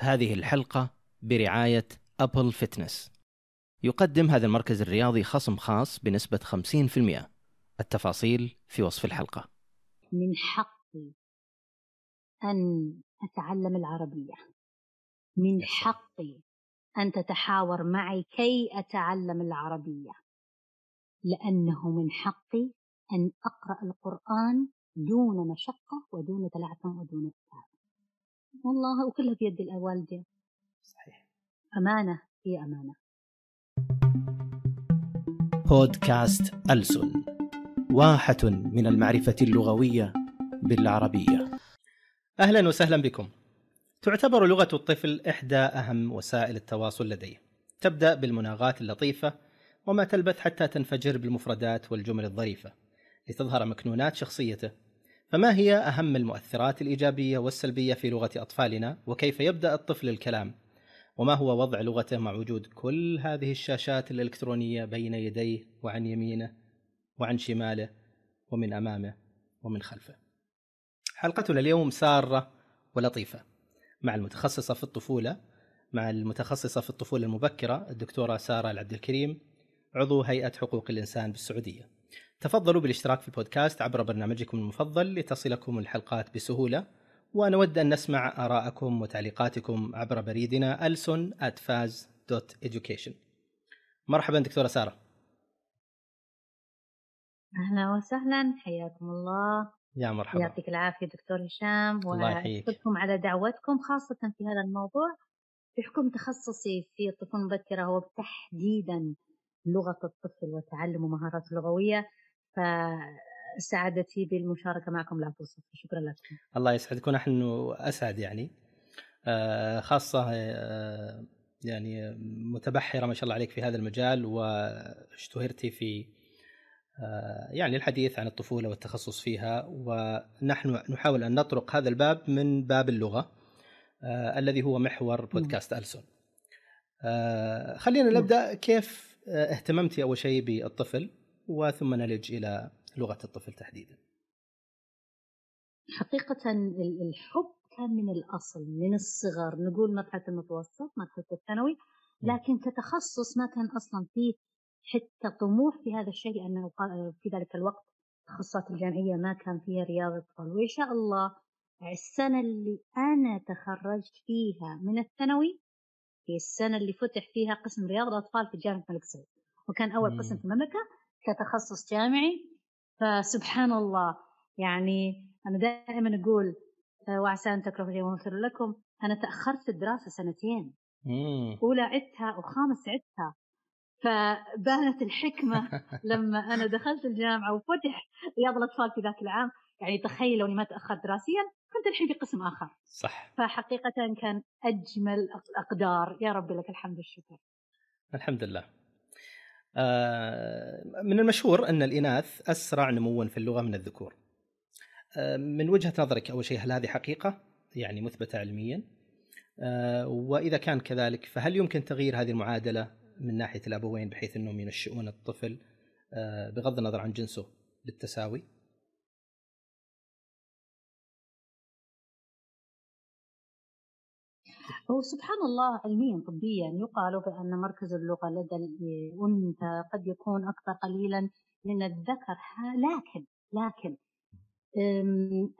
هذه الحلقة برعاية أبل فتنس يقدم هذا المركز الرياضي خصم خاص بنسبة 50% التفاصيل في وصف الحلقة. من حقي أن أتعلم العربية. من حقي أن تتحاور معي كي أتعلم العربية. لأنه من حقي أن أقرأ القرآن دون مشقة ودون تلعثم ودون تعب والله وكلها بيد الوالدين صحيح. أمانة هي أمانة. بودكاست ألسن واحة من المعرفة اللغوية بالعربية. أهلا وسهلا بكم. تعتبر لغة الطفل إحدى أهم وسائل التواصل لديه. تبدأ بالمناغات اللطيفة وما تلبث حتى تنفجر بالمفردات والجمل الظريفة لتظهر مكنونات شخصيته فما هي أهم المؤثرات الإيجابية والسلبية في لغة أطفالنا؟ وكيف يبدأ الطفل الكلام؟ وما هو وضع لغته مع وجود كل هذه الشاشات الإلكترونية بين يديه وعن يمينه وعن شماله ومن أمامه ومن خلفه؟ حلقتنا اليوم سارة ولطيفة مع المتخصصة في الطفولة مع المتخصصة في الطفولة المبكرة الدكتورة سارة العبد الكريم عضو هيئة حقوق الإنسان بالسعودية. تفضلوا بالاشتراك في البودكاست عبر برنامجكم المفضل لتصلكم الحلقات بسهولة ونود أن نسمع آراءكم وتعليقاتكم عبر بريدنا ألسن education. مرحبا دكتورة سارة. أهلا وسهلا حياكم الله. يا مرحبا. يعطيك العافية دكتور هشام. وأشكركم على دعوتكم خاصة في هذا الموضوع. بحكم تخصصي في الطفولة المبكرة هو تحديدا لغة الطفل وتعلم مهاراته اللغوية فسعادتي بالمشاركة معكم لا توصف شكرا لكم الله يسعدك. ونحن أسعد يعني. آه، خاصة آه، يعني متبحرة ما شاء الله عليك في هذا المجال واشتهرتي في آه، يعني الحديث عن الطفولة والتخصص فيها. ونحن نحاول أن نطرق هذا الباب من باب اللغة الذي هو محور بودكاست ألسون خلينا نبدأ. كيف اهتممتي أول شيء بالطفل؟ وثم نلج إلى لغة الطفل تحديدا. حقيقة الحب كان من الأصل من الصغر. نقول مرحله المتوسط مرحله الثانوي لكن كتخصص ما كان أصلا فيه حتى طموح في هذا الشيء لأنه في ذلك الوقت التخصصات الجامعية ما كان فيها رياضة اطفال وإن شاء الله السنة اللي أنا تخرجت فيها من الثانوي هي السنة اللي فتح فيها قسم رياضة الاطفال في جامعة الملك سعود. وكان أول قسم في المملكة كتخصص جامعي. فسبحان الله يعني أنا دائما أقول آه، وعسى أن تكرهوا شيئا ويغفر لكم أنا تأخرت في الدراسة سنتين. أولى عدتها وخامس عدتها. فبانت الحكمة لما أنا دخلت الجامعة وفتح رياض الأطفال في ذاك العام. يعني تخيل لو ما تأخرت دراسيا كنت الحين في قسم آخر. صح. فحقيقة كان أجمل أقدار. يا رب لك الحمد والشكر. الحمد لله. من المشهور أن الإناث أسرع نموا في اللغة من الذكور. آه، من وجهة نظرك أول شيء هل هذه حقيقة يعني مثبتة علميا؟ آه، وإذا كان كذلك فهل يمكن تغيير هذه المعادلة من ناحية الابوين بحيث أنهم ينشئون الطفل بغض النظر عن جنسه بالتساوي؟ هو سبحان الله علميا طبيا يقال بأن مركز اللغة لدى الأنثى قد يكون أكثر قليلا من الذكر. لكن لكن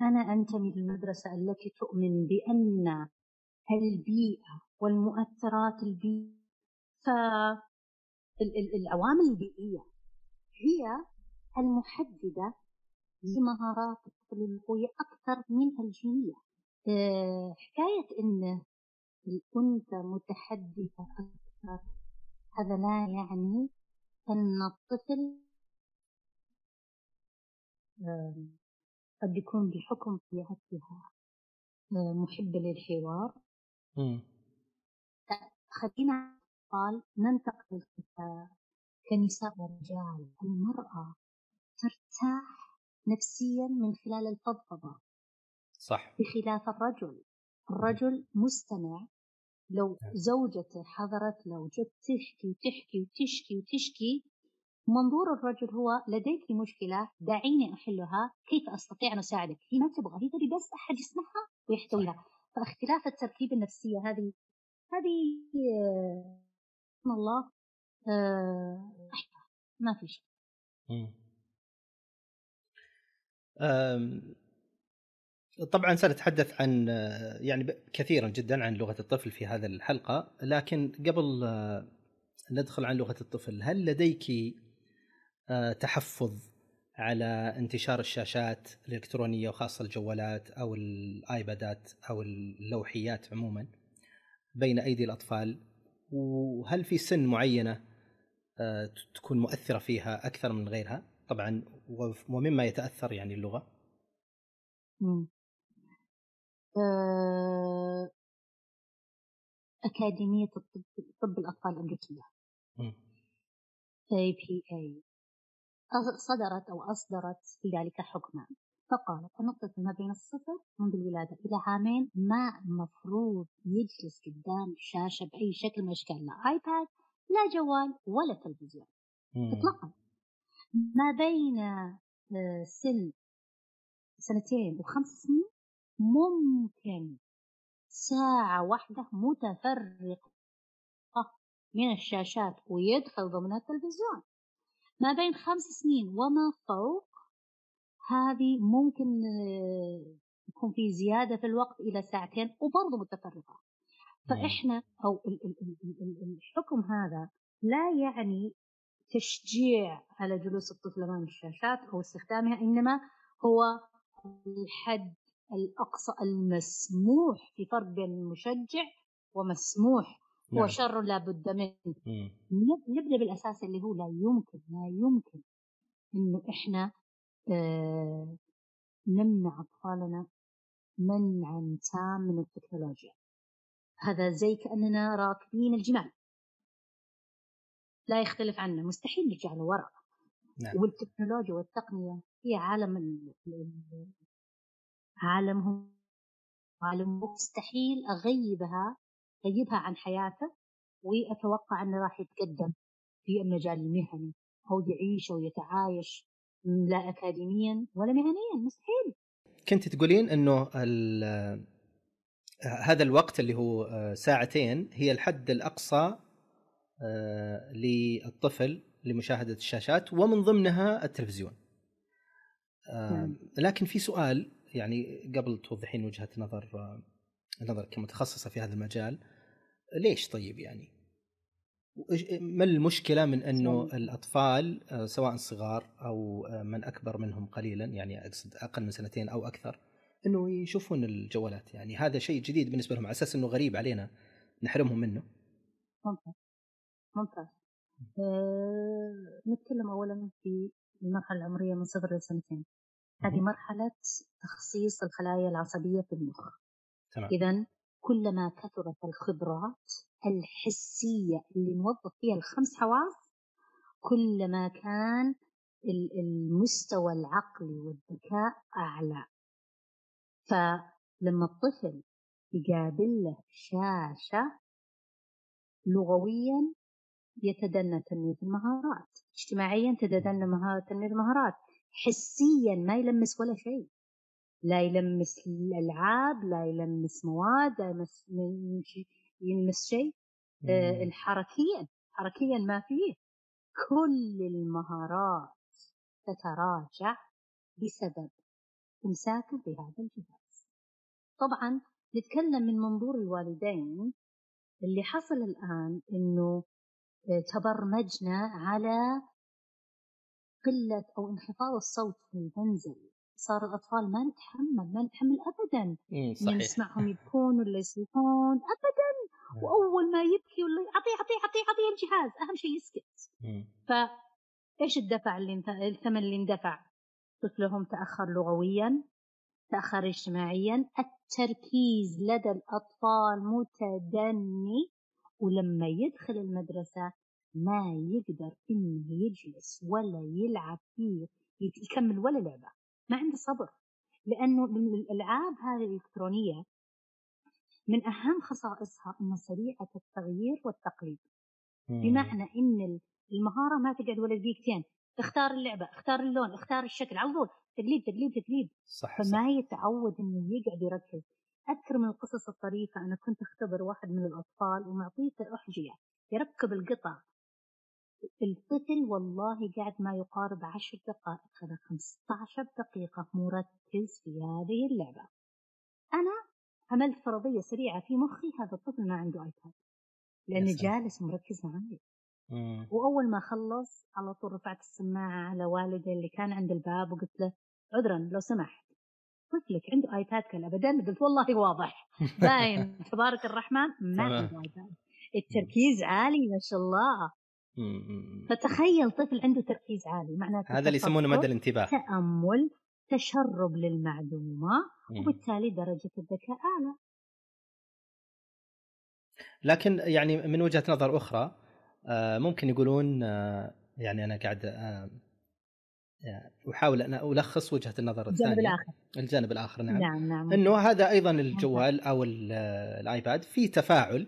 أنا أنتمي للمدرسة التي تؤمن بأن البيئة والمؤثرات البيئة فالعوامل البيئية هي المحددة لمهارات الطفل اللغوية أكثر من الجينية. أه، حكاية أن الأنثى متحدثة أكثر هذا لا يعني أن الطفل قد يكون بحكم طبيعتها محبة للحوار. خلينا قال ننتقل كنساء ورجال. المرأة ترتاح نفسيا من خلال الفضفضة. صح. بخلاف الرجل. الرجل مستمع. لو نعم. زوجته حضرت له وجت تحكي وتحكي وتشكي وتشكي منظور الرجل هو لديك مشكلة دعيني أحلها كيف أستطيع أن أساعدك؟ هي ما تبغى هي تبي بس أحد يسمعها ويحتويها. فاختلاف التركيبة النفسية هذه هذه آه، الله آه، ما في شيء. طبعا سنتحدث عن يعني كثيرا جدا عن لغة الطفل في هذه الحلقة لكن قبل ندخل عن لغة الطفل هل لديك آه، تحفظ على انتشار الشاشات الإلكترونية وخاصة الجوالات أو الآيبادات أو اللوحيات عموما بين أيدي الأطفال؟ وهل في سن معينة آه، تكون مؤثرة فيها أكثر من غيرها؟ طبعا ومما يتأثر يعني اللغة؟ آه، أكاديمية الطب طب الأطفال الأمريكية اي صدرت أو أصدرت في ذلك حكما. فقالت أن الطفل ما بين الصفر منذ الولادة إلى عامين ما مفروض يجلس قدام شاشة بأي شكل من الأشكال لا آيباد لا جوال ولا تلفزيون. إطلاقا. ما بين آه، سن سنتين وخمس سنين ممكن. ساعة واحدة متفرقة من الشاشات ويدخل ضمن التلفزيون. ما بين خمس سنين وما فوق هذه ممكن آه، يكون في زيادة في الوقت إلى ساعتين وبرضه متفرقة. فإحنا أو الحكم هذا لا يعني تشجيع على جلوس الطفل أمام الشاشات أو استخدامها إنما هو الحد الأقصى المسموح في فرق بين المشجع ومسموح. هو نعم. شر لا بد منه. نبدأ بالأساس اللي هو لا يمكن لا يمكن إنه إحنا آه نمنع أطفالنا منعا تام من التكنولوجيا. هذا زي كأننا راكبين الجمال. لا يختلف عنا مستحيل نرجع لورا نعم. والتكنولوجيا والتقنية هي عالم عالمهم عالم مستحيل أغيبها أغيبها عن حياته وأتوقع أنه راح يتقدم في المجال المهني. أو يعيش أو يتعايش لا اكاديميا ولا مهنيا مستحيل. كنت تقولين إنه هذا الوقت اللي هو ساعتين هي الحد الأقصى آه، للطفل لمشاهدة الشاشات ومن ضمنها التلفزيون. نعم. لكن في سؤال يعني قبل توضحين وجهة نظر نظرك كمتخصصة في هذا المجال ليش طيب يعني؟ ما المشكلة من أنه الأطفال آه، سواء صغار أو من أكبر منهم قليلا يعني أقصد أقل من سنتين أو أكثر أنه يشوفون الجوالات يعني هذا شيء جديد بالنسبة لهم على أساس أنه غريب علينا نحرمهم منه. ممتاز ممتاز. أه نتكلم اولا في المرحلة العمرية من صفر لسنتين. هذه مرحلة تخصيص الخلايا العصبية في المخ. إذا كلما كثرت الخبرات الحسية اللي نوظف فيها الخمس حواس كلما كان المستوى العقلي والذكاء أعلى. فلما الطفل يقابل له شاشة لغويا يتدنى تنمية المهارات. اجتماعيا تتدنى مهارة تنمية المهارات. حسيا ما يلمس ولا شيء. لا يلمس الألعاب لا يلمس مواد لا يلمس يلمس شيء. آه الحركيا حركيا ما فيه. كل المهارات تتراجع بسبب امساكه بهذا الجهاز. طبعا نتكلم من منظور الوالدين. اللي حصل الآن إنه آه، تبرمجنا على قلة أو انخفاض الصوت في المنزل صار الأطفال ما نتحمل ما نتحمل أبدا. صحيح. نسمعهم يبكون ولا يصيحون أبدا. وأول ما يبكي ولا أعطيه أعطيه أعطيه أعطيه الجهاز. أهم شيء يسكت. فإيش الدفع اللي الثمن اللي اندفع؟ طفلهم تأخر لغويا تأخر اجتماعيا. التركيز لدى الأطفال متدني. ولما يدخل المدرسة ما يقدر إنه يجلس ولا يلعب فيه يكمل ولا لعبة. ما عنده صبر. لأنه الألعاب هذه الإلكترونية من أهم خصائصها انها سريعة التغيير والتقليد. بمعنى إن المهارة ما تقعد ولا دقيقتين. اختار اللعبة اختار اللون اختار الشكل على طول. تقليد تقليد تقليد. صح فما صح. يتعود إنه يقعد يركز. أذكر من القصص الطريفة أنا كنت أختبر واحد من الأطفال ومعطيته أحجية. يركب القطع الطفل والله قعد ما يقارب عشر دقائق. هذا 15 دقيقة مركز في هذه اللعبة. أنا عملت فرضية سريعة في مخي. هذا الطفل ما عنده آيباد لأنه جالس مركز معي. وأول ما خلص على طول رفعت السماعة على والدي اللي كان عند الباب وقلت له عذرا لو سمحت. طفلك عنده ايباد كان ابدا. قلت والله واضح. باين. تبارك الرحمن. ما عنده ايباد التركيز عالي ما شاء الله. فتخيل طفل عنده تركيز عالي معناته هذا اللي يسمونه مدى الانتباه. تأمل تشرب للمعلومة وبالتالي درجة الذكاء أعلى. لكن يعني من وجهة نظر أخرى آه، ممكن يقولون آه، يعني أنا قاعد آه، أحاول أن ألخص وجهة النظر الثانية. الجانب الآخر. الجانب الآخر نعم. نعم, نعم. إنه هذا أيضا الجوال أو الآيباد في تفاعل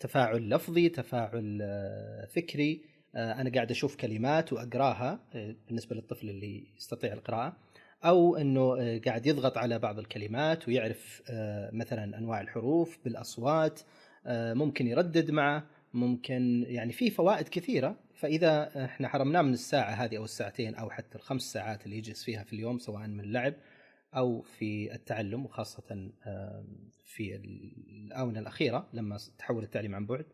تفاعل لفظي تفاعل آه، فكري. آه، أنا قاعد أشوف كلمات وأقراها آه، بالنسبة للطفل اللي يستطيع القراءة. أو إنه قاعد يضغط على بعض الكلمات ويعرف مثلا أنواع الحروف بالأصوات ممكن يردد معه ممكن يعني في فوائد كثيرة. فإذا إحنا حرمناه من الساعة هذه أو الساعتين أو حتى الخمس ساعات اللي يجلس فيها في اليوم سواء من اللعب أو في التعلم وخاصة في الآونة الأخيرة لما تحول التعليم عن بعد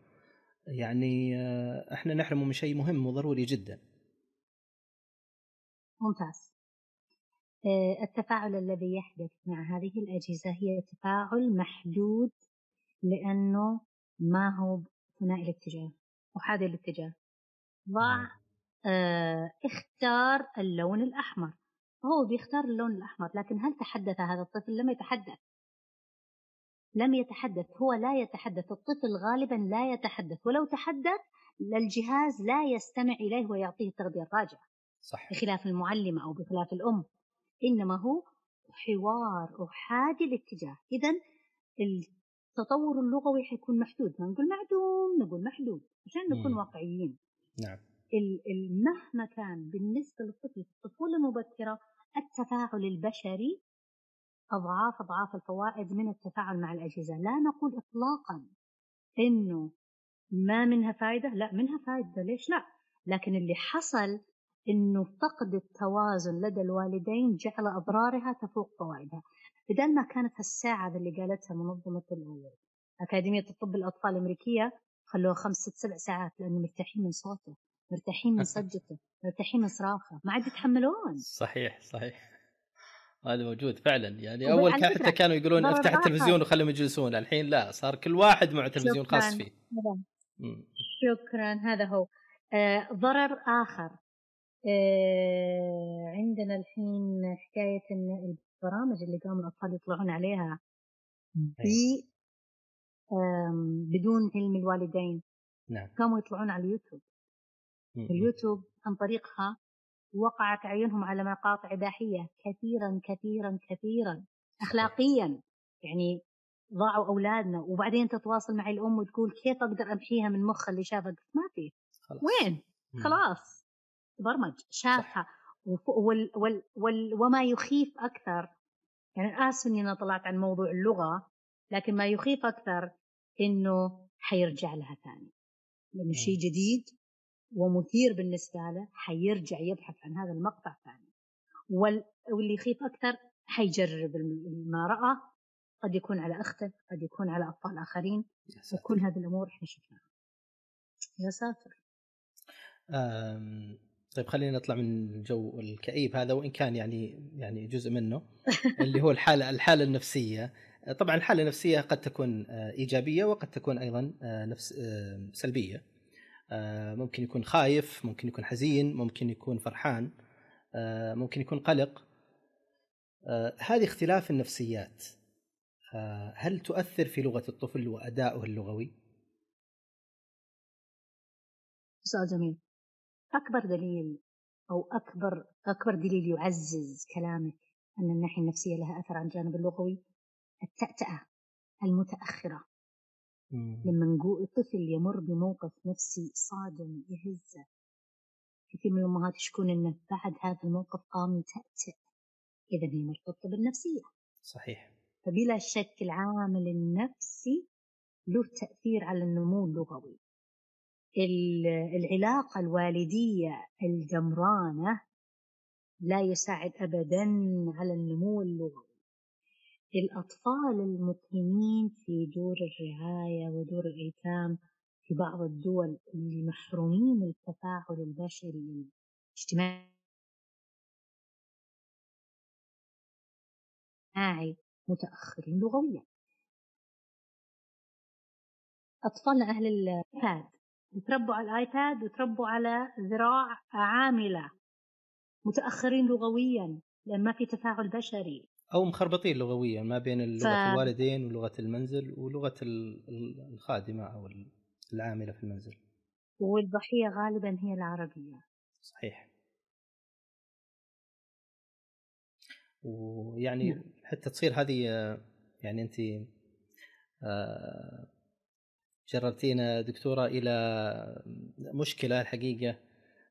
يعني آه، إحنا نحرمه من شيء مهم وضروري جدا. ممتاز. آه، التفاعل الذي يحدث مع هذه الأجهزة هي تفاعل محدود لأنه ما هو ثنائي الاتجاه وحاد الاتجاه. ضع نعم. آه اختار اللون الأحمر هو بيختار اللون الأحمر لكن هل تحدث هذا الطفل؟ لم يتحدث. لم يتحدث. هو لا يتحدث. الطفل غالبا لا يتحدث. ولو تحدث الجهاز لا يستمع إليه ويعطيه التغذية الراجعة. صح. بخلاف المعلمة أو بخلاف الأم. إنما هو حوار أحادي الاتجاه. إذا التطور اللغوي حيكون محدود. ما نقول معدوم نقول محدود. عشان نكون واقعيين. نعم. مهما كان بالنسبة للطفل في الطفولة المبكرة التفاعل البشري أضعاف أضعاف الفوائد من التفاعل مع الأجهزة. لا نقول إطلاقا إنه ما منها فائدة لا منها فائدة ليش لا؟ لكن اللي حصل إنه فقد التوازن لدى الوالدين جعل أضرارها تفوق فوائدها. بدل ما كانت هالساعة اللي قالتها منظمة أكاديمية الطب الأطفال الأمريكية خلوها خمس ست سبع ساعات لأنه مرتاحين من صوته. مرتاحين من صجته مرتاحين من صراخة. ما عاد يتحملون. صحيح صحيح. هذا موجود فعلا. يعني أول كان حتى كانوا يقولون افتح التلفزيون وخليهم يجلسون الحين لا صار كل واحد معه تلفزيون خاص فيه. شكرا. هذا هو. آه ضرر آخر. آه عندنا الحين حكاية إن البرامج اللي قاموا الأطفال يطلعون عليها في بدون علم الوالدين. نعم. قاموا يطلعون على اليوتيوب. اليوتيوب عن طريقها وقعت عيونهم على مقاطع إباحية كثيرا كثيرا كثيرا أخلاقيا. يعني ضاعوا أولادنا وبعدين تتواصل مع الأم وتقول كيف أقدر أمحيها من مخها اللي شافها؟ ما في. وين؟ خلاص. برمج. شافها. وال وال وال وما يخيف أكثر. يعني آسف إني أنا طلعت عن موضوع اللغة لكن ما يخيف أكثر إنه حيرجع لها ثاني لأنه شيء جديد. ومثير بالنسبة له حيرجع يبحث عن هذا المقطع ثاني. واللي يخيف أكثر حيجرب ما رأى قد يكون على أخته قد يكون على أطفال آخرين وكل هذه الأمور إحنا شفناها. يا ساتر. طيب خلينا نطلع من الجو الكئيب هذا وإن كان يعني يعني جزء منه اللي هو الحالة الحالة النفسية. طبعا الحالة النفسية قد تكون آه، إيجابية وقد تكون أيضا آه، نفس سلبية. ممكن يكون خايف ممكن يكون حزين ممكن يكون فرحان آه، ممكن يكون قلق. آه، هذه اختلاف النفسيات. هل تؤثر في لغة الطفل وأدائه اللغوي؟ سؤال جميل. أكبر دليل أو أكبر أكبر دليل يعزز كلامك أن الناحية النفسية لها أثر على الجانب اللغوي؟ التأتأة المتأخرة. لما نقول الطفل يمر بموقف نفسي صادم يهزه كثير من الأمهات يشكون أنه بعد هذا الموقف قام يتأتأ إذا هي مرتبطة بالنفسية. صحيح. فبلا شك العامل النفسي له تأثير على النمو اللغوي. العلاقة الوالدية الجمرانة لا يساعد أبدا على النمو اللغوي. الأطفال المقيمين في دور الرعاية ودور الأيتام في بعض الدول اللي محرومين من التفاعل البشري الاجتماعي متأخرين لغويا. أطفالنا أهل الآيباد يتربوا على الآيباد وتربوا على ذراع عاملة متأخرين لغويا لأن ما في تفاعل بشري. أو مخربطين لغويا ما بين لغة ف... الوالدين ولغة المنزل ولغة الخادمة أو العاملة في المنزل. والضحية غالبا هي العربية. صحيح. ويعني نعم. حتى تصير هذه يعني أنت آه، جررتينا دكتورة إلى مشكلة الحقيقة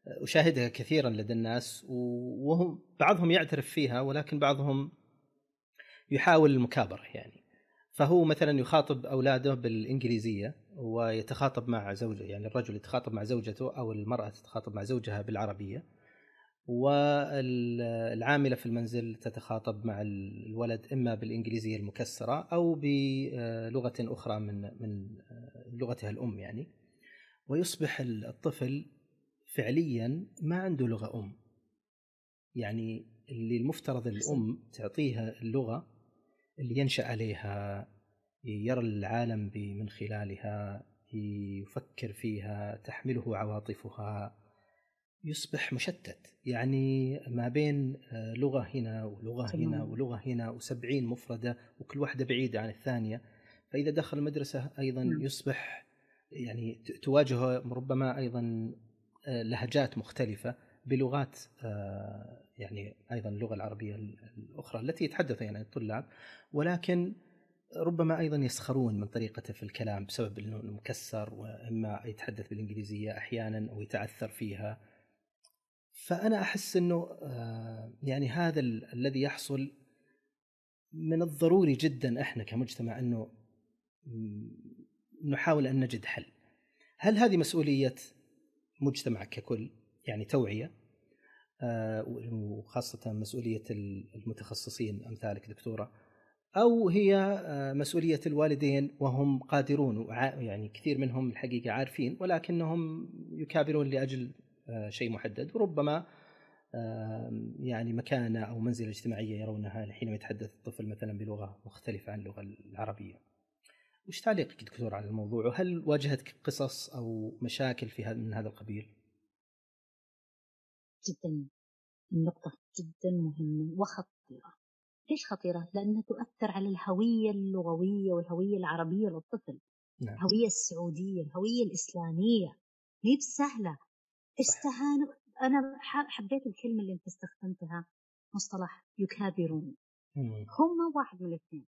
أشاهدها كثيرا لدى الناس وهم بعضهم يعترف فيها ولكن بعضهم يحاول المكابرة يعني. فهو مثلا يخاطب أولاده بالإنجليزية ويتخاطب مع زوجه يعني الرجل يتخاطب مع زوجته أو المرأة تتخاطب مع زوجها بالعربية. والعاملة في المنزل تتخاطب مع الولد إما بالإنجليزية المكسرة أو بلغة أخرى من من لغتها الأم يعني. ويصبح الطفل فعليا ما عنده لغة أم. يعني اللي المفترض الأم تعطيها اللغة اللي ينشأ عليها يرى العالم من خلالها يفكر فيها تحمله عواطفها يصبح مشتت. يعني ما بين آه، لغة هنا ولغة هنا ولغة هنا وسبعين مفردة وكل واحدة بعيدة عن الثانية. فإذا دخل المدرسة أيضا نعم. يصبح يعني تواجهه ربما أيضا آه، لهجات مختلفة بلغات آه، يعني أيضا اللغة العربية الأخرى التي يتحدث يعني الطلاب ولكن ربما أيضا يسخرون من طريقته في الكلام بسبب إنه مكسر وإما يتحدث بالإنجليزية أحيانا أو يتعثر فيها فأنا أحس إنه آه، يعني هذا الذي يحصل من الضروري جدا إحنا كمجتمع إنه نحاول أن نجد حل. هل هذه مسؤولية مجتمع ككل يعني توعية وخاصة مسؤولية المتخصصين أمثالك دكتورة أو هي آه، مسؤولية الوالدين وهم قادرون يعني كثير منهم الحقيقة عارفين ولكنهم يكابرون لأجل آه، شيء محدد وربما يعني مكانة أو منزلة اجتماعية يرونها حينما يتحدث الطفل مثلا بلغة مختلفة عن اللغة العربية. وش تعليقك دكتور على الموضوع وهل واجهتك قصص أو مشاكل في من هذا القبيل؟ جدا. النقطة جدا مهمة وخطيرة. ليش خطيرة؟ لأنها تؤثر على الهوية اللغوية والهوية العربية للطفل. نعم. الهوية السعودية الهوية الإسلامية. هي سهلة استهانوا؟ أنا حبيت الكلمة اللي أنت استخدمتها مصطلح يكابرون. هم واحد من الاثنين.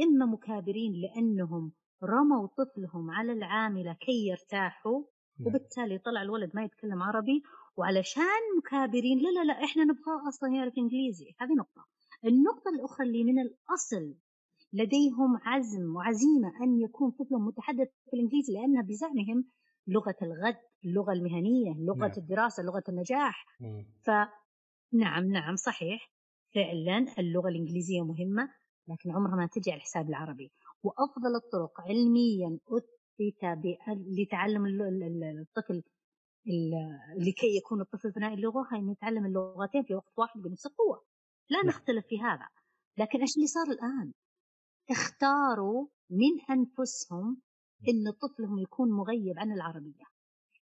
إما مكابرين لأنهم رموا طفلهم على العاملة كي يرتاحوا نعم. وبالتالي طلع الولد ما يتكلم عربي وعلشان مكابرين لا لا لا إحنا نبغى أصلا يعرف إنجليزي. هذه نقطة. النقطة الأخرى اللي من الأصل لديهم عزم وعزيمة أن يكون طفلهم متحدث في الإنجليزي لأنها بزعمهم لغة الغد اللغة المهنية لغة نعم. الدراسة لغة النجاح. م. فنعم نعم صحيح. فعلا اللغة الإنجليزية مهمة لكن عمرها ما تجي على حساب العربي. وأفضل الطرق علميا اثبت لتعلم الطفل لكي يكون الطفل ثنائي اللغة هي إنه يتعلم اللغتين في وقت واحد بنفس القوة. لا نعم. نختلف في هذا. لكن إيش اللي صار الآن؟ اختاروا من أنفسهم إن طفلهم يكون مغيب عن العربية.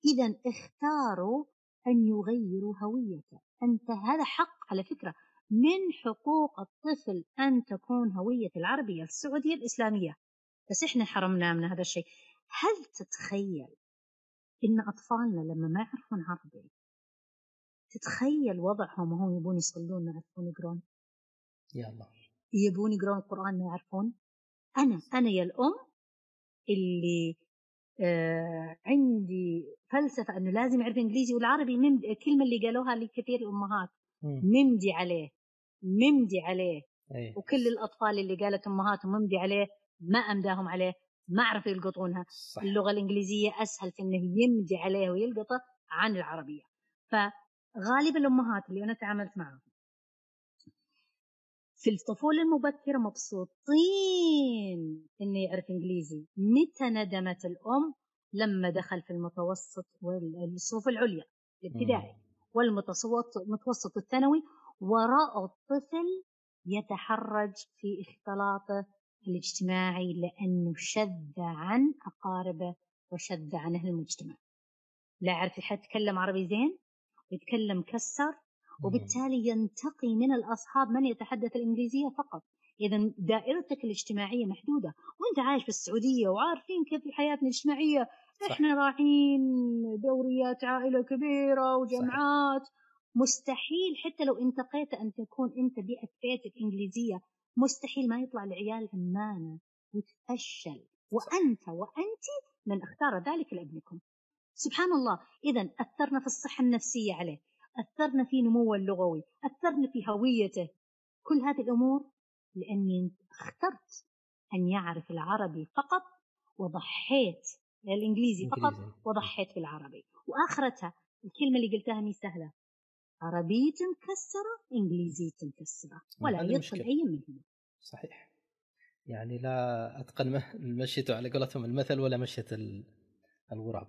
اذا اختاروا أن يغيروا هويته. أنت هذا حق على فكرة. من حقوق الطفل أن تكون هوية العربية السعودية الإسلامية. بس إحنا حرمنا من هذا الشيء. هل تتخيل إن أطفالنا لما ما يعرفون عربي تتخيل وضعهم وهم يبون يصلون ما يعرفون يقرون؟ يا الله يبون يقرون القرآن ما يعرفون؟ أنا أنا يا الأم اللي آه عندي فلسفة أنه لازم يعرف إنجليزي والعربي ممد... الكلمة اللي قالوها لكثير الأمهات. ممدي عليه ممدي عليه. أي. وكل الأطفال اللي قالت أمهاتهم امدي عليه ما أمداهم عليه. ما عرفوا يلقطونها. صح. اللغة الإنجليزية أسهل في إنه يمدي عليه ويلقطه عن العربية. فغالبا الامهات اللي أنا تعاملت معهم في الطفولة المبكرة مبسوطين إنه يعرف إنجليزي. متى ندمت الأم؟ لما دخل في المتوسط والصفوف العليا الابتدائي والمتوسط الثانوي ورأوا الطفل يتحرج في اختلاطه الاجتماعي لأنه شذ عن أقاربه وشذ عن أهل المجتمع. لا يعرف يتكلم عربي زين يتكلم كسر وبالتالي ينتقي من الأصحاب من يتحدث الإنجليزية فقط. إذا دائرتك الاجتماعية محدودة وأنت عايش في السعودية وعارفين كيف حياتنا الاجتماعية. إحنا رايحين دوريات عائلة كبيرة وجمعات مستحيل حتى لو انتقيت أن تكون أنت بيئة بيتك إنجليزية مستحيل ما يطلع العيال همانة وتفشل. وأنت وأنت من اختار ذلك لابنكم. سبحان الله. إذا أثرنا في الصحة النفسية عليه. أثرنا في نموه اللغوي. أثرنا في هويته. كل هذه الأمور لأني اخترت أن يعرف العربي فقط وضحيت الإنجليزي فقط. وضحيت بالعربي. وآخرتها الكلمة اللي قلتها مي سهلة. عربية مكسرة إنجليزية مكسرة ولا هذه يدخل. أي منهما صحيح. يعني لا أتقن مه- مشيته على قولتهم المثل ولا مشية ال- الغراب.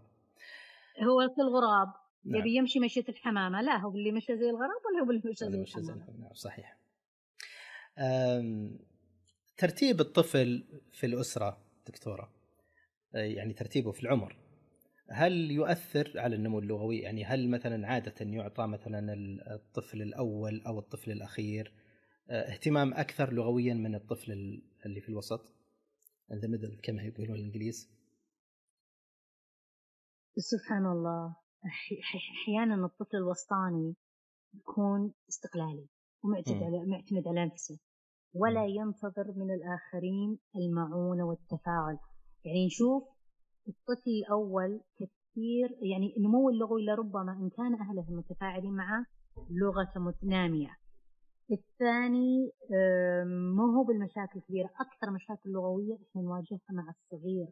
هو في الغراب. نعم. يبي يمشي مشية الحمامة. لا هو اللي مشى زي الغراب ولا هو اللي مشى ولا زي مشية الحمامة؟ الحمام. نعم صحيح. ترتيب الطفل في الأسرة دكتورة. أه، يعني ترتيبه في العمر. هل يؤثر على النمو اللغوي؟ يعني هل مثلا عادة يعطى مثلا الطفل الأول أو الطفل الأخير أه، اهتمام أكثر لغويا من الطفل ال- اللي في الوسط؟ ذا ميدل كما يقولون الإنجليز. سبحان الله. أحي- أحي- أحيانا الطفل الوسطاني يكون استقلالي ومعتمد. على معتمد على نفسه ولا ينتظر من الآخرين المعونة والتفاعل. يعني نشوف الطفل الأول كثير يعني النمو اللغوي لربما إن كان أهله متفاعلين معه لغته متنامية. الثاني ما هو بالمشاكل الكبيرة أكثر مشاكل لغوية إحنا نواجهها مع الصغير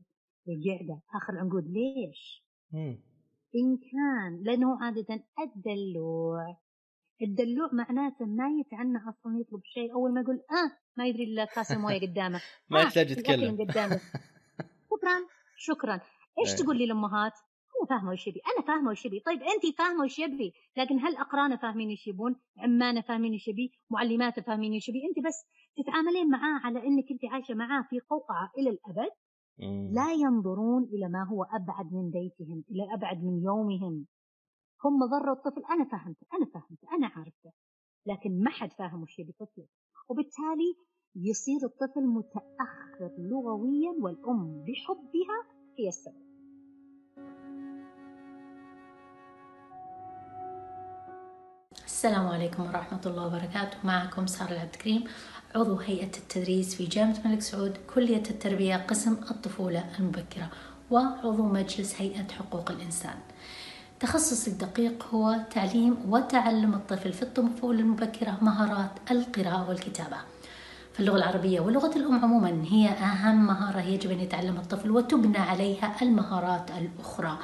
القعدة. آخر العنقود ليش؟ مم. إن كان لأنه عادة الدلوع الدلوع معناته ما يتعنى أصلا يطلب شيء. أول ما يقول آه ما يدري إلا كاس الموية قدامه. ما آه، يحتاج يتكلم. قدامه شكرا. شكرا إيش إيه. تقول لي الامهات؟ أنا فاهمة وش يبي، أنا فاهمة وش يبي، طيب انت فاهمة وش يبي، لكن هل اقرانه فاهمين وش يبون؟ عمانه فاهمين وش يبي؟ معلماته فاهمين وش يبي؟ انت بس تتعاملين معاه على إنك انت عايشة معاه في قوقعة إلى الأبد. لا ينظرون إلى ما هو أبعد من بيتهم إلى أبعد من يومهم هم ضروا الطفل أنا فهمته أنا فهمته أنا عارفته لكن ما حد فاهم وش يبي طفله وبالتالي يصير الطفل متأخر لغويا والأم بحبها هي السبب. السلام عليكم ورحمة الله وبركاته. معكم سارة العبد الكريم عضو هيئة التدريس في جامعة الملك سعود كلية التربية قسم الطفولة المبكرة وعضو مجلس هيئة حقوق الإنسان. تخصصي الدقيق هو تعليم وتعلم الطفل في الطفولة المبكرة مهارات القراءة والكتابة. فاللغة العربية ولغة الأم عموما هي أهم مهارة يجب أن يتعلم الطفل وتبنى عليها المهارات الأخرى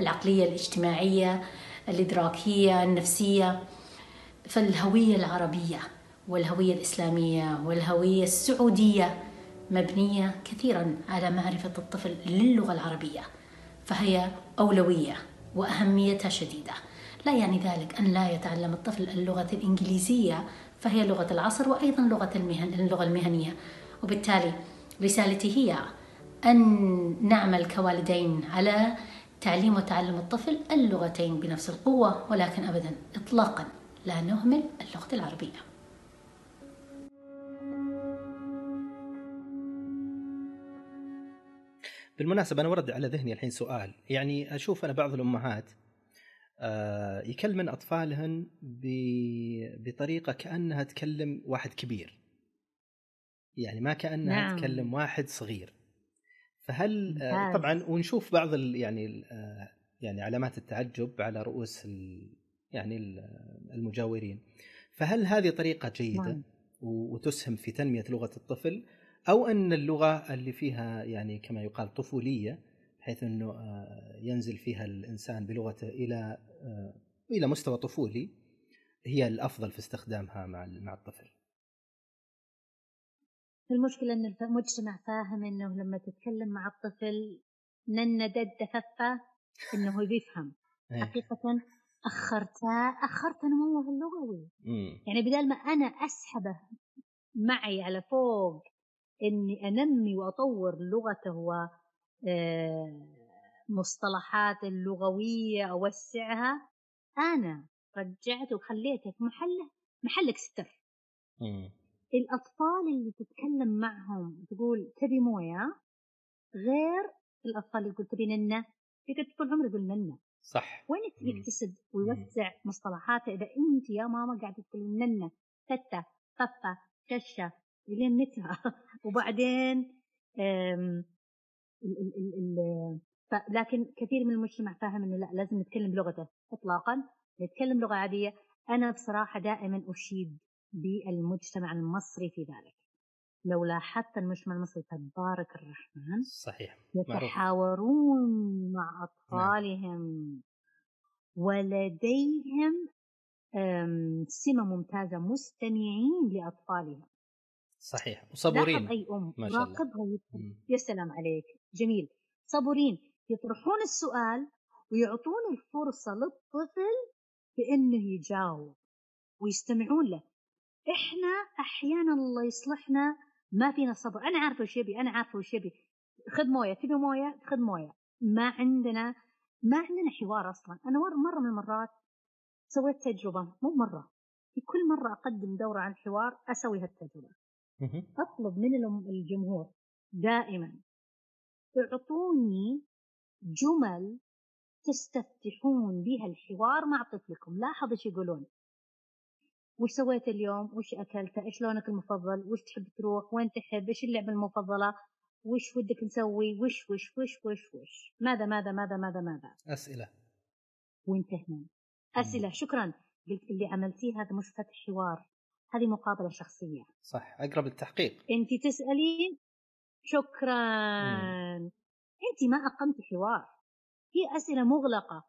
العقلية الاجتماعية الإدراكية النفسية. فالهوية العربية والهوية الإسلامية والهوية السعودية مبنية كثيرا على معرفة الطفل للغة العربية فهي أولوية وأهميتها شديدة. لا يعني ذلك أن لا يتعلم الطفل اللغة الإنجليزية فهي لغة العصر وأيضا لغة المهن اللغة المهنية. وبالتالي رسالتي هي أن نعمل كوالدين على تعليم وتعلم الطفل اللغتين بنفس القوة ولكن أبدا إطلاقا لا نهمل اللغة العربية. بالمناسبة أنا ورد على ذهني الحين سؤال. يعني أشوف أنا بعض الأمهات يكلمن أطفالهن ب- بطريقة كأنها تكلم واحد كبير يعني ما كأنها نعم. تكلم واحد صغير فهل آه،. طبعا ونشوف بعض ال يعني آه، يعني علامات التعجب على رؤوس ال يعني ال- المجاورين فهل هذه طريقة جيدة؟ نعم. وتسهم في تنمية لغة الطفل أو أن اللغة اللي فيها يعني كما يقال طفولية بحيث إنه آه، ينزل فيها الإنسان بلغته إلى آه، إلى مستوى طفولي هي الأفضل في استخدامها مع مع الطفل. المشكلة إن المجتمع فاهم إنه لما تتكلم مع الطفل نن دد دففة إنه بيفهم إيه. حقيقة اخرته أخرت نموه اللغوي يعني بدل ما أنا أسحبه معي على فوق إني أنمي وأطور لغته آه، اللغوية أوسعها. أنا رجعته وخليته في محله محلك ستر. الأطفال اللي تتكلم معهم تقول تبي موية غير الأطفال اللي تقول تبي ننة. يقعد طول عمره يقول ننة. صح. وين يكتسب ويوسع مصطلحاته؟ إذا أنت يا ماما قاعدة تقولين ننة تته طفة كشه إلين متى؟ وبعدين ال ال ال ال لكن كثير من المجتمع فاهم إنه لا لازم نتكلم بلغته اطلاقا. نتكلم لغه عادية. أنا بصراحة دائما أشيد بالمجتمع المصري في ذلك. لو لاحظت المجتمع المصري تبارك الرحمن صحيح. يتحاورون مع نعم. أطفالهم نعم. ولديهم سمة ممتازة مستمعين لأطفالهم. صحيح. وصبورين أي أم ما شاء الله. يا سلام عليك. جميل. صبورين يطرحون السؤال ويعطون الفرصة للطفل بأنه يجاوب ويستمعون له. إحنا أحيانا الله يصلحنا ما فينا صبر. أنا عارفة وش يبي أنا عارفة وش يبي. خذ موية. تبي موية؟ خذ موية. ما عندنا ما عندنا حوار أصلا. أنا مرة من المرات سويت تجربة مو مرة في كل مرة أقدم دورة عن الحوار أسوي هالتجربة. اطلب من الجمهور دائما اعطوني جمل تستفتحون بها الحوار مع طفلكم. لاحظ إيش يقولون. وش سويت اليوم؟ وش أكلت؟ إيش لونك المفضل؟ وش تحب تروح؟ وين تحب؟ إيش اللعبة المفضلة؟ وش ودك نسوي؟ وش وش وش وش وش؟ ماذا ماذا ماذا ماذا ماذا؟ أسئلة. وانتهينا. أسئلة. شكرا. قلت اللي عملتيه هذا مش فتح حوار. هذه مقابلة شخصية. صح أقرب للتحقيق. انت تسالين شكرا. مم. انت ما اقمت حوار. هي أسئلة مغلقة.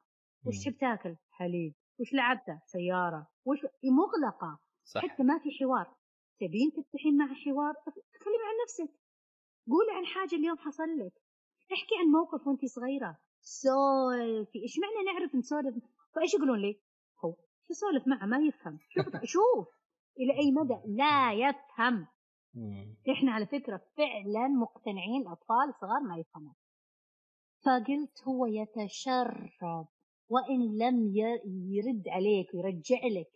وش تحب تاكل؟ حليب. وش لعبته؟ سيارة. وش مغلقة. صح. حتى ما في حوار. تبين تفتحين مع حوار؟ تكلمي عن نفسك. قولي عن حاجة اليوم حصل لك. احكي عن موقف وانت صغيرة. سولفي إيش معنى نعرف نسولف؟ فإيش يقولون لي؟ هو شو سولف معه؟ ما يفهم. شوف شوف. إلى أي مدى؟ لا يفهم. إحنا على فكرة فعلا مقتنعين الأطفال الصغار ما يفهمون. فقلت هو يتشرب وإن لم يرد عليك ويرجع لك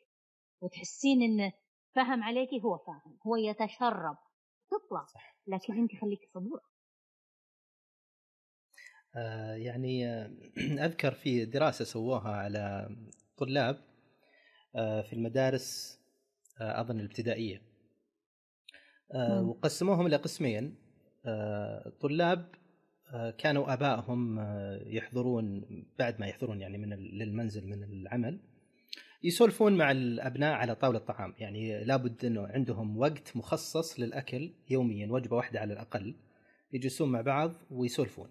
وتحسين إنه فهم عليكي هو فاهم هو يتشرب. تطلع. لكن أنت خليك صبورة. آه يعني آه أذكر في دراسة سووها على طلاب آه في المدارس آه أظن الابتدائية. آه وقسموهم إلى قسمين. آه طلاب كانوا آبائهم يحضرون بعد ما يحضرون يعني من للمنزل من العمل يسولفون مع الأبناء على طاولة الطعام. يعني لابد إنه عندهم وقت مخصص للأكل يوميا وجبة واحدة على الأقل يجلسون مع بعض ويسولفون.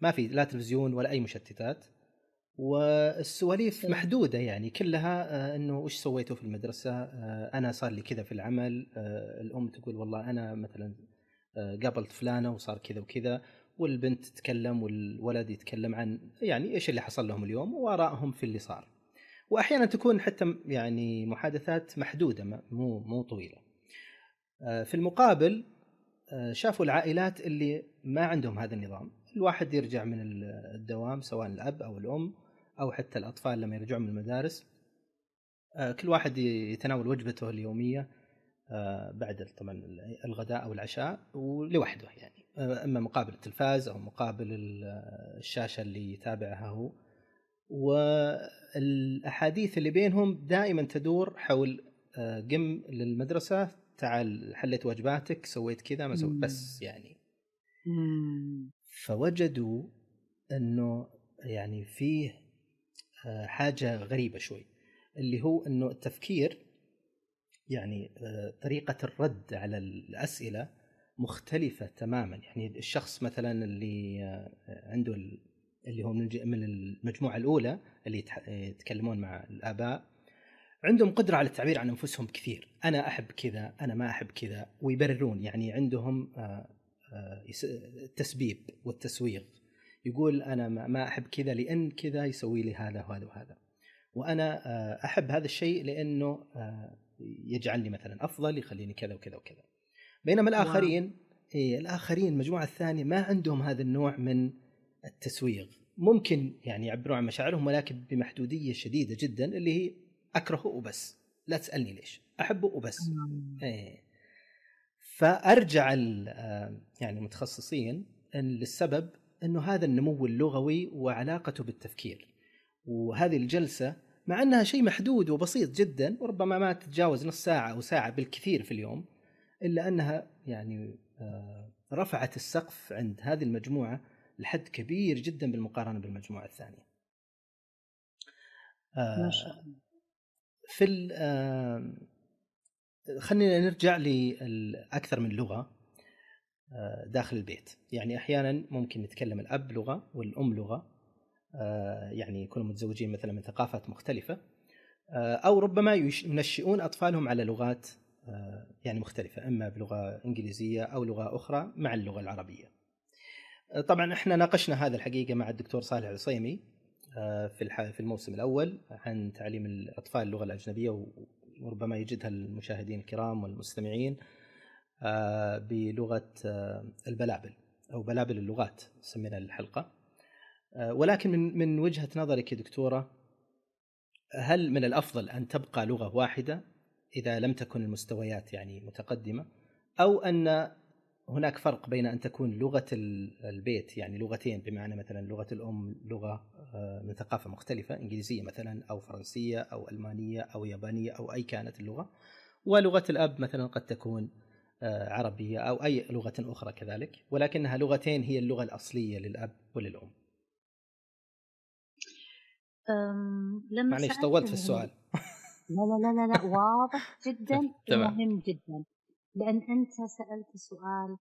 ما في لا تلفزيون ولا أي مشتتات. والسواليف إيه. محدودة يعني كلها آه، إنه وش سويتوا في المدرسة أنا صار لي كذا في العمل الأم تقول والله أنا مثلا قابلت فلانة وصار كذا وكذا والبنت تتكلم والولد يتكلم عن يعني إيش اللي حصل لهم اليوم وآرائهم في اللي صار. واحيانا تكون حتى يعني محادثات محدودة مو مو طويلة. آه، في المقابل آه، شافوا العائلات اللي ما عندهم هذا النظام، الواحد يرجع من الدوام سواء الأب أو الأم أو حتى الأطفال لما يرجعون من المدارس. آه، كل واحد يتناول وجبته اليومية بعد طبعا الغداء أو العشاء ولوحده يعني. أما مقابل التلفاز أو مقابل الشاشة اللي يتابعها هو. والأحاديث اللي بينهم دائما تدور حول آه، قم للمدرسة تعال حليت واجباتك سويت كذا ما سويت بس يعني. فوجدوا إنه يعني فيه آه، حاجة غريبة شوي اللي هو إنه التفكير يعني آه، طريقة الرد على الأسئلة مختلفة تماما. يعني الشخص مثلا اللي آه، عنده اللي هو من المجموعة الأولى اللي يتكلمون مع الآباء عندهم قدرة على التعبير عن أنفسهم كثير. أنا أحب كذا أنا ما أحب كذا ويبررون. يعني عندهم التسبيب والتسويغ يقول أنا ما أحب كذا لأن كذا يسوي لي هذا وهذا وهذا. وأنا آه، أحب هذا الشيء لأنه آه، يجعلني مثلا أفضل يخليني كذا وكذا وكذا. بينما الآخرين إيه الآخرين المجموعه الثانية ما عندهم هذا النوع من التسويغ ممكن يعني يعبرون عن مشاعرهم ولكن بمحدودية شديدة جدا اللي هي أكرهه وبس. لا تسألني ليش. أحبه وبس. إيه. فأرجع آه، يعني المتخصصين للسبب أنه هذا النمو اللغوي وعلاقته بالتفكير وهذه الجلسة مع أنها شيء محدود وبسيط جدا وربما ما تتجاوز نص ساعة أو ساعة بالكثير في اليوم إلا أنها يعني آه، رفعت السقف عند هذه المجموعة لحد كبير جدا بالمقارنة بالمجموعة الثانية. آه، ما شاء الله. في خلينا نرجع لاكثر من لغة داخل البيت يعني أحيانا ممكن نتكلم الأب لغة والأم لغة آه، يعني يكونوا متزوجين مثلا من ثقافات مختلفة آه، أو ربما ينشئون أطفالهم على لغات يعني مختلفة أما بلغة إنجليزية أو لغة أخرى مع اللغة العربية. طبعا إحنا ناقشنا هذا الحقيقة مع الدكتور صالح العصيمي في في الموسم الأول عن تعليم الأطفال اللغة الأجنبية وربما يجدها المشاهدين الكرام والمستمعين آه، بلغة آه، البلابل أو بلابل اللغات سمينا الحلقة آه، ولكن من من وجهة نظرك يا دكتورة هل من الأفضل أن تبقى لغة واحدة إذا لم تكن المستويات يعني متقدمة أو أن هناك فرق بين أن تكون لغة البيت يعني لغتين بمعنى مثلا لغة الأم لغة من ثقافة مختلفة إنجليزية مثلا أو فرنسية أو ألمانية أو يابانية أو أي كانت اللغة ولغة الأب مثلا قد تكون آه، عربية أو أي لغة أخرى كذلك ولكنها لغتين هي اللغة الأصلية للأب وللأم. لما معليش طولت في السؤال. لا لا لا لا, لا واضح جدا ومهم جدا. لأن أنت سألت سؤال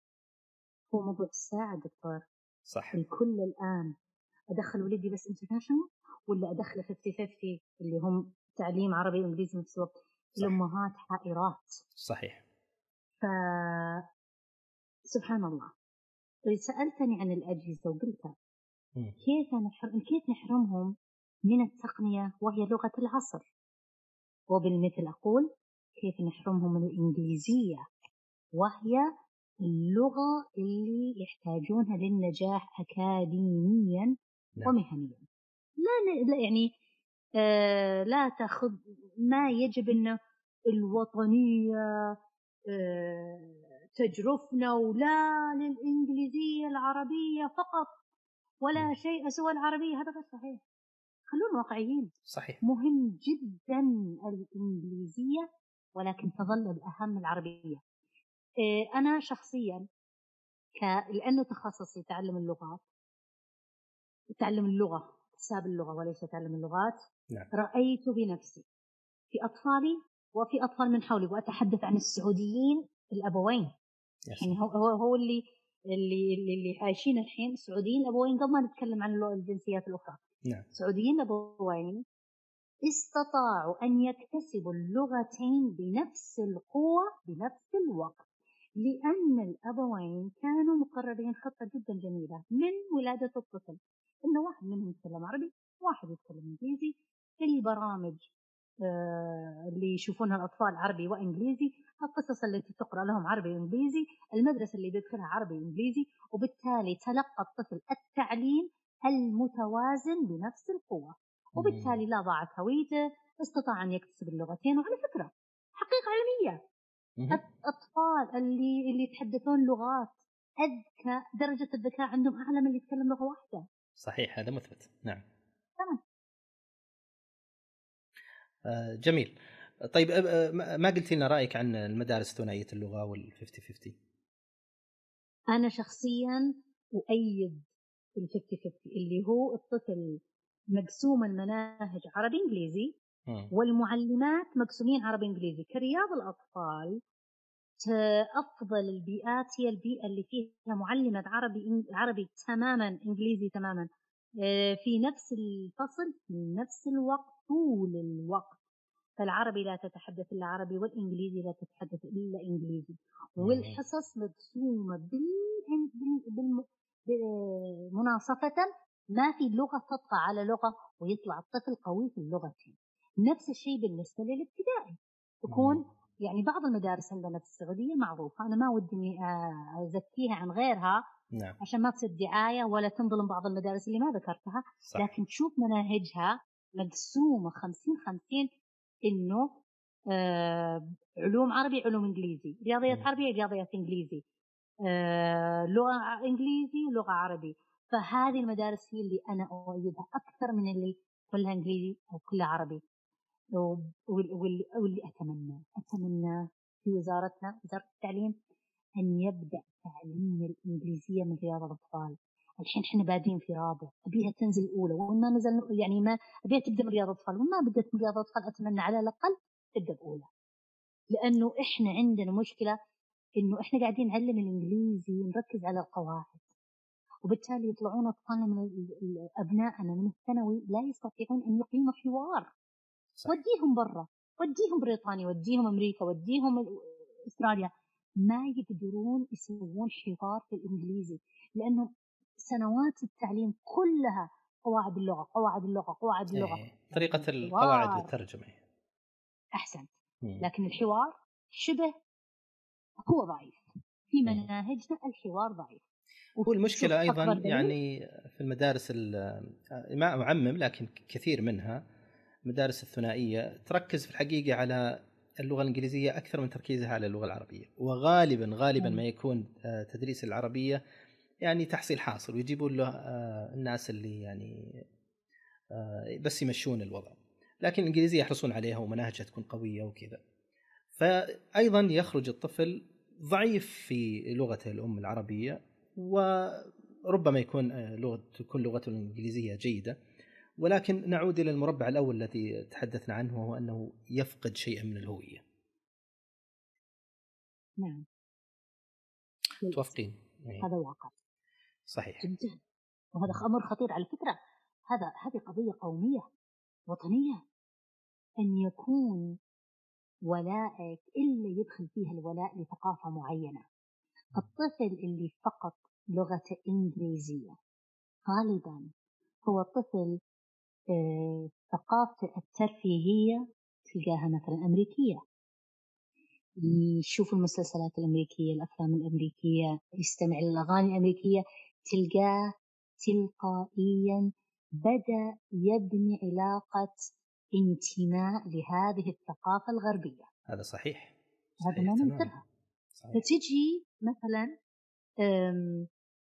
هو موضوع الساعة دكتور. صح. الكل الآن أدخل ولدي بس انترناشونال ولا أدخله 50 50 اللي هم تعليم عربي وإنجليزي في نفس الوقت؟ الأمهات حائرات. صحيح. ف سبحان الله. سألتني عن الأجهزة وقلت كيف نحرم كيف نحرمهم من التقنية وهي لغة العصر؟ وبالمثل أقول كيف نحرمهم من الإنجليزية وهي اللغة اللي يحتاجونها للنجاح اكاديميا نعم. ومهنيا. لا, لا يعني آه لا تأخذ ما يجب إنه الوطنية آه تجرفنا ولا للإنجليزية العربية فقط ولا شيء سوى العربية. هذا غير صحيح. خلونا واقعيين. صحيح. مهم جدا الإنجليزية ولكن تظل الأهم العربية. آه أنا شخصيا ك... لأنه تخصصي تعلم اللغات تعلم اللغة اكتساب اللغة وليس تعلم اللغات نعم. رأيت بنفسي في أطفالي وفي أطفال من حولي وأتحدث عن السعوديين الأبوين يس. يعني هو هو, هو اللي اللي اللي, عايشين الحين السعوديين الابوين قبل ما نتكلم عن الجنسيات الأخرى نعم. السعوديين الابوين استطاعوا أن يكتسبوا اللغتين بنفس القوة بنفس الوقت لأن الأبوين كانوا مقررين خطة جدا جميلة من ولادة الطفل إنه واحد منهم يتكلم عربي واحد يتكلم إنجليزي في البرامج اللي يشوفونها الأطفال عربي وإنجليزي القصص التي تقرأ لهم عربي وإنجليزي المدرسة اللي بيدخلها عربي وإنجليزي وبالتالي تلقى الطفل التعليم المتوازن بنفس القوة وبالتالي لا ضاعت هويته استطاع أن يكتسب اللغتين وعلى فكرة حقيقة علمية. الاطفال اللي اللي يتحدثون لغات أذكى درجة الذكاء عندهم أعلى من اللي يتكلم لغة واحدة. صحيح هذا مثبت. نعم. تمام. آه جميل. طيب آه، ما قلت لنا رأيك عن المدارس ثنائية اللغة وال 50 50 أنا شخصيا أؤيد ال 50 50 اللي هو الطفل مقسوم المناهج عربي إنجليزي. والمعلمات مقسومين عربي إنجليزي. كرياض الأطفال ت- أفضل البيئات هي البيئة اللي فيها معلمة عربي عربي تماما إنجليزي تماما. آه، في نفس الفصل في نفس الوقت طول الوقت. فالعربي لا تتحدث إلا عربي والإنجليزي لا تتحدث إلا إنجليزي. والحصص مقسومه مناصفة ما في لغة تطغى على لغة ويطلع الطفل قوي في اللغتين نفس الشيء بالنسبة للابتدائي. تكون يعني بعض المدارس عندنا في السعودية معروفة. أنا ما ودي إني آه، أزكيها عن غيرها نعم. عشان ما تصير دعاية ولا تنظلم بعض المدارس اللي ما ذكرتها صح لكن تشوف مناهجها مقسومة 50 50 إنه آه علوم عربي علوم إنجليزي رياضيات مم. عربي رياضيات إنجليزي آه لغة إنجليزي لغة عربي. فهذه المدارس هي اللي أنا أؤيدها أكثر من اللي كلها إنجليزي أو كلها عربي. واللي اتمنى اتمنى في وزارتنا وزارة التعليم أن يبدأ تعليم الإنجليزية من رياض الأطفال. الحين إحنا بادين في رابع أبيها تنزل اولى وإن ما نزل يعني ما أبيها تبدأ من رياض الأطفال. وما بدأت من رياض الأطفال أتمنى على الأقل تبدأ بأولى. لأنه إحنا عندنا مشكلة إنه إحنا قاعدين نعلم الإنجليزي ونركز على القواعد. وبالتالي يطلعون أطفالنا من أبنائنا من الثانوي لا يستطيعون أن يقيموا حوار. صح. وديهم برا. وديهم بريطانيا. وديهم أمريكا. وديهم ال- أستراليا. ما يقدرون يسوون حوار في الإنجليزي لأنه سنوات التعليم كلها قواعد اللغة قواعد اللغة قواعد اللغة إيه. طريقة. القواعد والترجمة أحسنت. لكن الحوار شبه هو ضعيف في. مناهجنا الحوار ضعيف هو المشكلة أيضا. يعني في المدارس ال- ما أعمم لكن كثير منها المدارس الثنائية تركز في الحقيقة على اللغة الإنجليزية أكثر من تركيزها على اللغة العربية. وغالبا غالبا. ما يكون آه، تدريس العربية يعني تحصيل حاصل ويجيبون له آه، الناس اللي يعني آه، بس يمشون الوضع. لكن الإنجليزية يحرصون عليها ومناهجها تكون قوية وكذا. فايضا يخرج الطفل ضعيف في لغته الأم العربية وربما يكون لغة تكون لغته الإنجليزية جيدة. ولكن نعود إلى المربع الأول الذي تحدثنا عنه وهو أنه يفقد شيئا من الهوية. نعم. توافقين؟ إيه، هذا واقع صحيح. جدا وهذا أمر خطير على فكرة. هذا هذه قضية قومية وطنية. أن يكون ولائك إلا يدخل فيها الولاء لثقافة معينة. الطفل اللي فقط لغته إنجليزية غالبا هو طفل ثقافته الترفيهية تلقاها مثلا أمريكية يشوف المسلسلات الأمريكية الأفلام الأمريكية يستمع للاغاني الأمريكية تلقاه تلقائيا بدأ يبني علاقة انتماء لهذه الثقافة الغربية هذا صحيح هذا ما. ننكرها. فتجي مثلا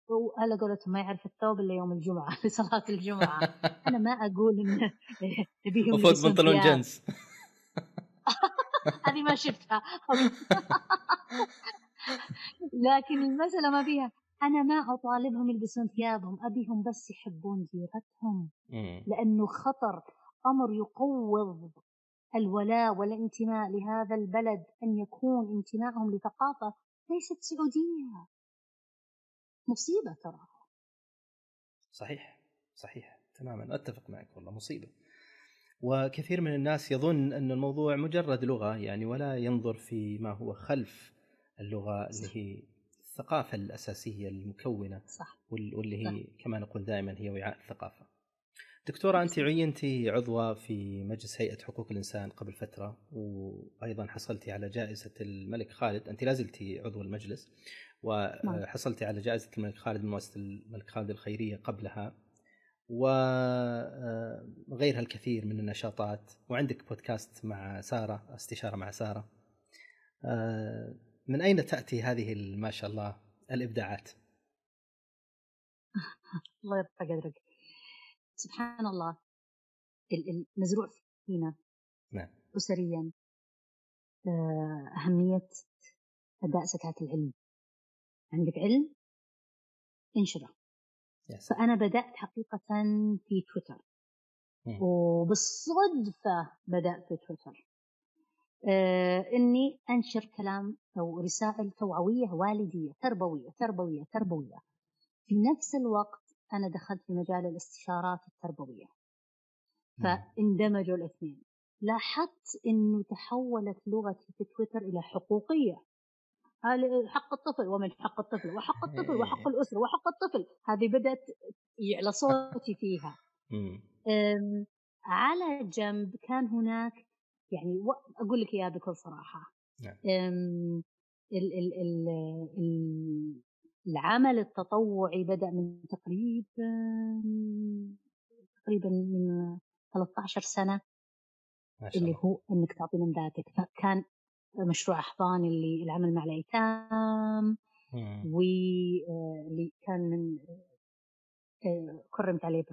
وعلى قولتهم ما يعرف الثوب إلا يوم الجمعة لصلاة الجمعة. أنا ما أقول إن نبيهم وفوق بنطلون. جنس هذه ما شفتها. لكن المسألة ما فيها. أنا ما أطالبهم يلبسون ثيابهم أبيهم بس يحبون ديرتهم. لأنه خطر. أمر يقوض الولاء والانتماء لهذا البلد أن يكون انتمائهم لثقافة ليست سعودية. مصيبة ترى. صحيح صحيح. تماما أتفق معك والله مصيبة. وكثير من الناس يظن أن الموضوع مجرد لغة يعني ولا ينظر في ما هو خلف اللغة اللي هي الثقافة الأساسية المكونة صح. وال- واللي هي كما نقول دائما هي وعاء الثقافة. دكتورة أنت عينتي عضوة في مجلس هيئة حقوق الإنسان قبل فترة وأيضا حصلتي على جائزة الملك خالد، أنت لا زلتي عضو المجلس. وحصلتي على جائزة الملك خالد من مؤسسه الملك خالد الخيرية قبلها. وغيرها الكثير من النشاطات. وعندك بودكاست مع سارة استشارة مع سارة. آه، من أين تأتي هذه ما شاء الله الإبداعات؟ الله يرفع قدرك. سبحان الله. ال- المزروع فينا. نعم. أسريا. آه، أهمية أداء زكاة العلم. عندك علم؟ انشره سلام. فأنا بدأت حقيقة في تويتر. مم. وبالصدفة بدأت في تويتر. آه إني أنشر كلام أو رسائل توعوية والدية تربوية تربوية تربوية. في نفس الوقت أنا دخلت في مجال الاستشارات التربوية. فاندمجوا الاثنين. لاحظت إنه تحولت لغتي في تويتر إلى حقوقية. حق الطفل ومن حق الطفل وحق الطفل وحق الأسرة وحق الطفل. هذه بدأت يعلى صوتي فيها. على جنب كان هناك يعني أقول لك إياها بكل صراحة. نعم. ال ال ال ال العمل التطوعي بدأ من تقريبا تقريبا من 13 سنة. ما شاء اللي هو إنك تعطي من ذاتك. فكان مشروع احضان اللي العمل مع الأيتام. واللي كان من آه، كرمت عليه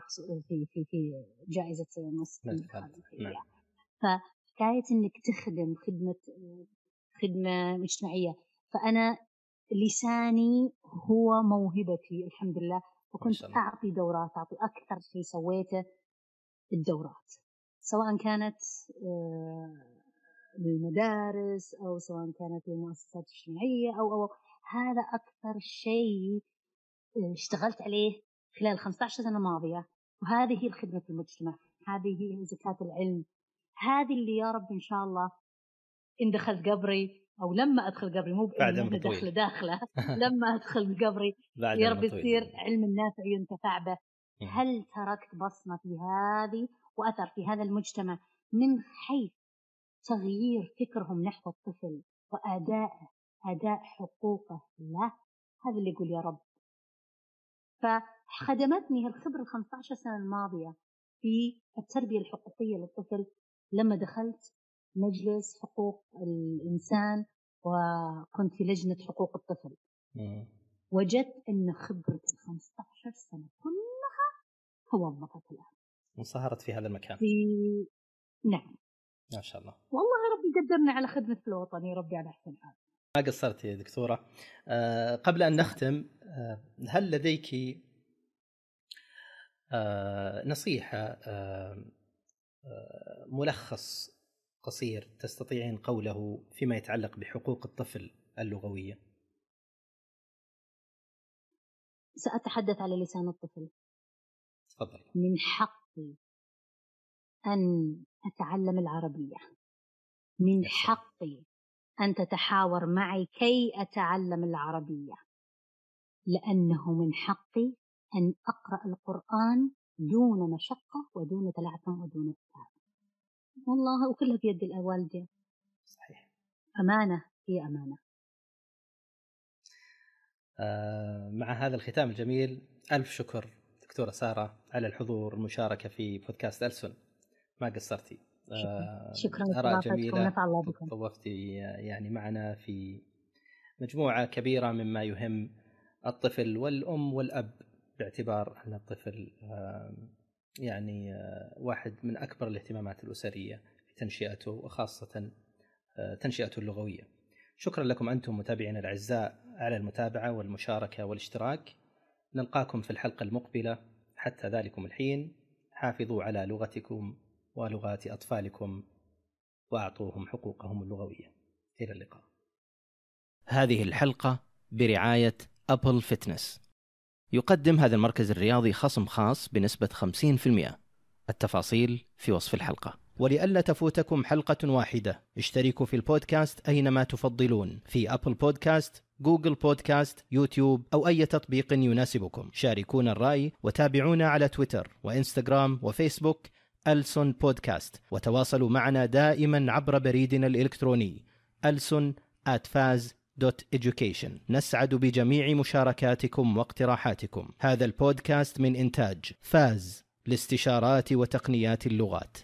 في في في جائزة مؤسسه نعم. نعم. فحكاية إنك تخدم خدمة خدمة مجتمعيه فأنا لساني هو موهبتي الحمد لله وكنت. أعطي دورات أعطي أكثر شيء سويته الدورات سواء كانت آه، للمدارس أو سواء كانت للمؤسسات الاجتماعية أو أو هذا أكثر شيء آه، اشتغلت عليه خلال 15 سنة الماضيه وهذه هي خدمه المجتمع هذه هي زكاة العلم هذه اللي يا رب إن شاء الله إن دخلت قبري أو لما أدخل قبري مو بعد عمر. داخله داخله لما أدخل قبري يا رب. يصير علم النافع ينتفع به. هل تركت بصمة في هذه وأثر في هذا المجتمع من حيث تغيير فكرهم نحو الطفل وأداء أداء حقوقه له هذا اللي يقول يا رب. فخدمتني الخبرة ال 15 سنة الماضية في التربية الحقوقية للطفل لما دخلت مجلس حقوق الإنسان وكنت في لجنة حقوق الطفل. وجدت أن خبرة ال 15 سنة كلها توظفت الآن. انصهرت في هذا المكان. في نعم. ما شاء الله. والله يا رب يقدرنا على خدمة الوطن يا ربي على أحسن حال. ما قصرت يا دكتورة؟ آه، قبل أن نختم آه، هل لديك آه، نصيحة آه، آه، ملخص قصير تستطيعين قوله فيما يتعلق بحقوق الطفل اللغوية؟ سأتحدث على لسان الطفل. تفضل. من حقي أن أتعلم العربية. من. حقي أن تتحاور معي كي أتعلم العربية. لأنه من حقي أن أقرأ القرآن دون مشقة ودون تلعثم ودون تعب والله وكلها بيد الوالدين صحيح. أمانة هي أمانة. آه، مع هذا الختام الجميل ألف شكر دكتورة سارة على الحضور والمشاركة في بودكاست ألسن. ما قصرتي. آه، شكرا جميلة. نفع الله بكم. طوفتي يعني معنا في مجموعة كبيرة مما يهم الطفل والأم والأب باعتبار أن الطفل آه، يعني آه، واحد من أكبر الاهتمامات الأسرية في تنشئته وخاصة آه، تنشئته اللغوية. شكرا لكم أنتم متابعينا الأعزاء على المتابعة والمشاركة والاشتراك. نلقاكم في الحلقة المقبلة. حتى ذلكم الحين حافظوا على لغتكم. ولغات أطفالكم وأعطوهم حقوقهم اللغوية. إلى اللقاء. هذه الحلقة برعاية Able Fitness. يقدم هذا المركز الرياضي خصم خاص بنسبة 50% التفاصيل في وصف الحلقة. ولئلا تفوتكم حلقة واحدة. اشتركوا في البودكاست أينما تفضلون. في Apple Podcast Google Podcast يوتيوب أو أي تطبيق يناسبكم. شاركونا الرأي وتابعونا على تويتر وإنستغرام وفيسبوك. ألسون بودكاست. وتواصلوا معنا دائما عبر بريدنا الإلكتروني ألسون education. نسعد بجميع مشاركاتكم واقتراحاتكم. هذا البودكاست من إنتاج فاز لاستشارات وتقنيات اللغات.